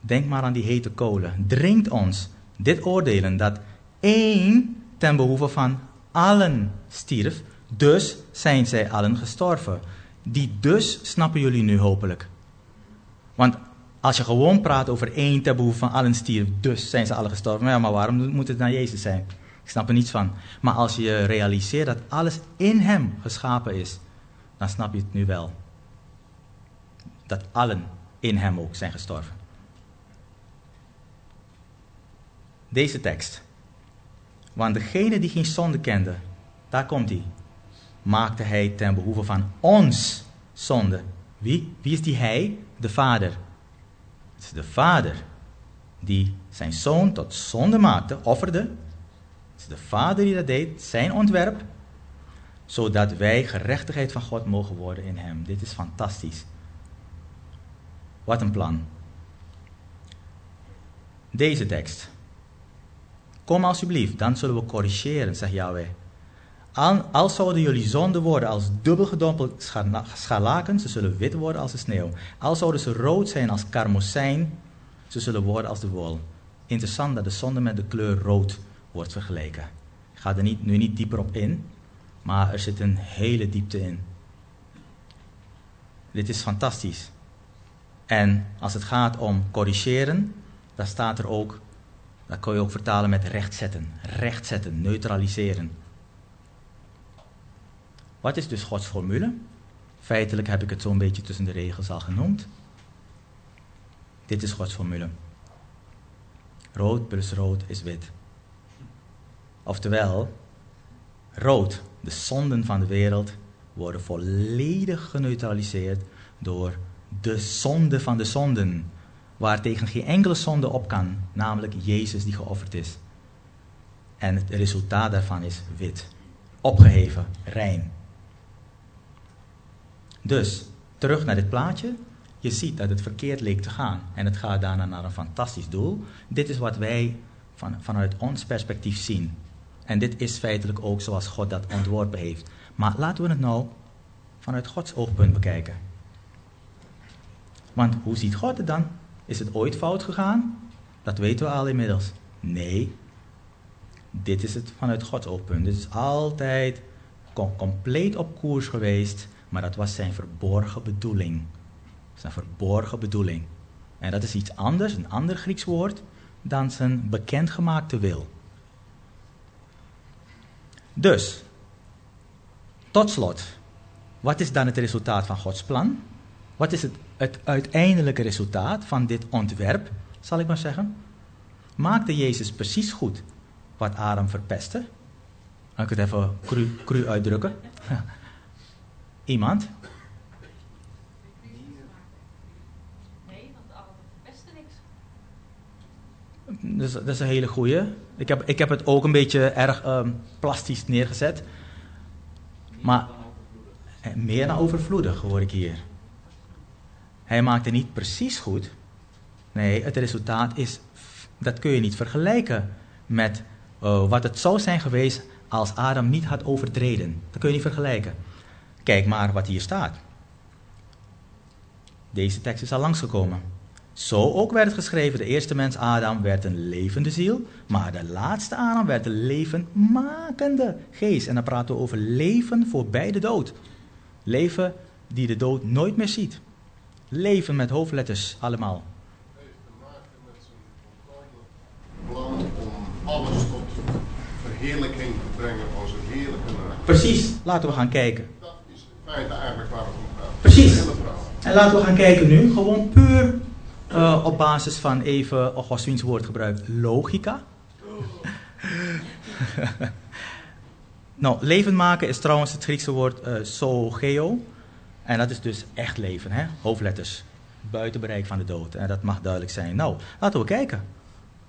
Denk maar aan die hete kolen. Dringt ons dit oordelen dat één ten behoeve van allen stierf, dus zijn zij allen gestorven. Die dus snappen jullie nu hopelijk. Want als je gewoon praat over één behoeve van allen stierf, dus zijn ze allen gestorven. Ja, maar waarom moet het naar Jezus zijn? Ik snap er niets van. Maar als je realiseert dat alles in hem geschapen is, dan snap je het nu wel. dat allen in hem ook zijn gestorven. Deze tekst. Want degene die geen zonde kende, daar komt hij, maakte hij ten behoeve van ons zonde. Wie? Wie is die hij? De Vader. Het is de Vader die zijn zoon tot zonde maakte, offerde. Het is de Vader die dat deed, zijn ontwerp, zodat wij gerechtigheid van God mogen worden in hem. Dit is fantastisch. Wat een plan. Deze tekst. Kom alsjeblieft, dan zullen we corrigeren, zegt Yahweh. Al, al zouden jullie zonden worden als dubbel gedompeld scharlaken, ze zullen wit worden als de sneeuw. Al zouden ze rood zijn als karmozijn, ze zullen worden als de wol. Interessant dat de zonde met de kleur rood wordt vergeleken. Ga er niet, nu niet dieper op in, maar er zit een hele diepte in. Dit is fantastisch. En als het gaat om corrigeren, dan staat er ook, dat kun je ook vertalen met rechtzetten. Rechtzetten, neutraliseren. Wat is dus Gods formule? Feitelijk heb ik het zo'n beetje tussen de regels al genoemd. Dit is Gods formule. Rood plus rood is wit. Oftewel, rood, de zonden van de wereld, worden volledig geneutraliseerd door de zonde van de zonden, waar tegen geen enkele zonde op kan, namelijk Jezus die geofferd is. En het resultaat daarvan is wit, opgeheven, rein. Dus, terug naar dit plaatje. Je ziet dat het verkeerd leek te gaan. En het gaat daarna naar een fantastisch doel. Dit is wat wij van, vanuit ons perspectief zien. En dit is feitelijk ook zoals God dat ontworpen heeft. Maar laten we het nou vanuit Gods oogpunt bekijken. Want hoe ziet God het dan? Is het ooit fout gegaan? Dat weten we al inmiddels. Nee. Dit is het vanuit Gods oogpunt. Dit is altijd compleet op koers geweest. Maar dat was zijn verborgen bedoeling. Zijn verborgen bedoeling. En dat is iets anders, een ander Grieks woord, dan zijn bekendgemaakte wil. Dus, tot slot, wat is dan het resultaat van Gods plan? Wat is het, het uiteindelijke resultaat van dit ontwerp, zal ik maar zeggen? Maakte Jezus precies goed wat Adam verpestte? Kan ik het even cru, cru uitdrukken? Iemand? Niks. Dat is, dat is een hele goeie. Ik heb, ik heb het ook een beetje erg um, plastisch neergezet. Maar eh, meer dan overvloedig hoor ik hier. Hij maakte niet precies goed. Nee, het resultaat is, dat kun je niet vergelijken met uh, wat het zou zijn geweest als Adam niet had overtreden. Dat kun je niet vergelijken. Kijk maar wat hier staat. Deze tekst is al langsgekomen. Zo ook werd het geschreven, de eerste mens Adam werd een levende ziel, maar de laatste Adam werd een levenmakende geest. En dan praten we over leven voorbij de dood. Leven die de dood nooit meer ziet. Leven met hoofdletters allemaal. Heeft te met zijn om alles tot te brengen als een heerlijke. Precies, laten we gaan kijken. Eigenlijk waar het om gaat. Precies. En laten we gaan kijken nu, gewoon puur uh, op basis van even Augustine's woordgebruik, logica. nou, leven maken is trouwens het Griekse woord uh, zoogeo. En dat is dus echt leven, hè? hoofdletters. Buiten bereik van de dood. En dat mag duidelijk zijn. Nou, laten we kijken.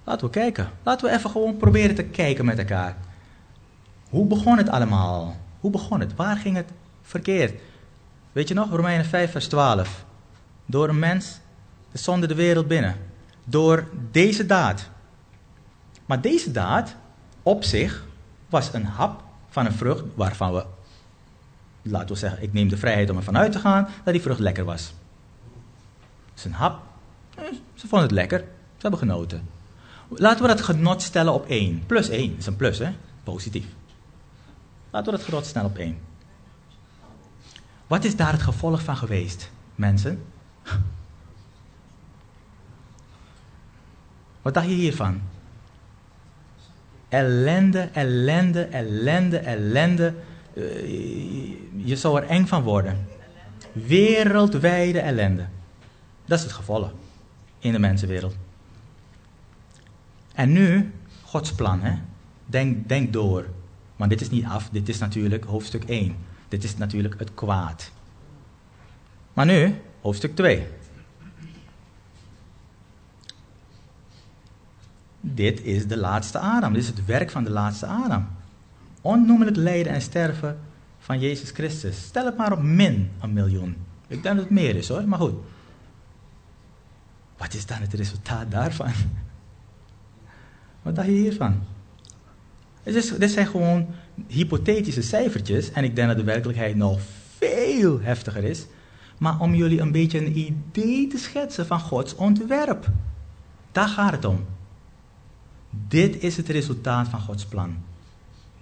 Laten we kijken. Laten we even gewoon proberen te kijken met elkaar. Hoe begon het allemaal? Hoe begon het? Waar ging het verkeerd? Weet je nog, Romeinen 5, vers 12. Door een mens is zonde de wereld binnen. Door deze daad. Maar deze daad op zich was een hap van een vrucht waarvan we, laten we zeggen, ik neem de vrijheid om ervan uit te gaan dat die vrucht lekker was. Het is een hap. Eh, Ze vonden het lekker. Ze hebben genoten. Laten we dat genot stellen op 1. Plus 1 is een plus, hè? Positief. Laten we dat genot stellen op 1. Wat is daar het gevolg van geweest, mensen? Wat dacht je hiervan? Ellende, ellende, ellende, ellende. Uh, je zou er eng van worden. Wereldwijde ellende. Dat is het gevolg in de mensenwereld. En nu, Gods plan, hè? Denk, denk door. Want dit is niet af, dit is natuurlijk hoofdstuk 1. Dit is natuurlijk het kwaad. Maar nu, hoofdstuk 2. Dit is de laatste Adam. Dit is het werk van de laatste Adam. Onnoemelijk lijden en sterven van Jezus Christus. Stel het maar op min een miljoen. Ik denk dat het meer is hoor, maar goed. Wat is dan het resultaat daarvan? Wat dacht je hiervan? Dit zijn gewoon hypothetische cijfertjes en ik denk dat de werkelijkheid nog veel heftiger is. Maar om jullie een beetje een idee te schetsen van Gods ontwerp. Daar gaat het om. Dit is het resultaat van Gods plan.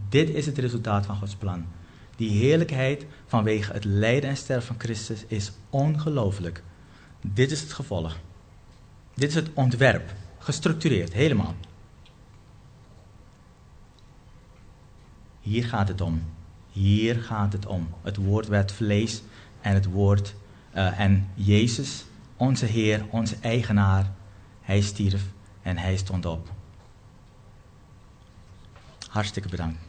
Dit is het resultaat van Gods plan. Die heerlijkheid vanwege het lijden en sterven van Christus is ongelooflijk. Dit is het gevolg. Dit is het ontwerp. Gestructureerd, helemaal. Hier gaat het om. Hier gaat het om. Het woord werd vlees en het woord uh, en Jezus, onze Heer, onze eigenaar, hij stierf en hij stond op. Hartstikke bedankt.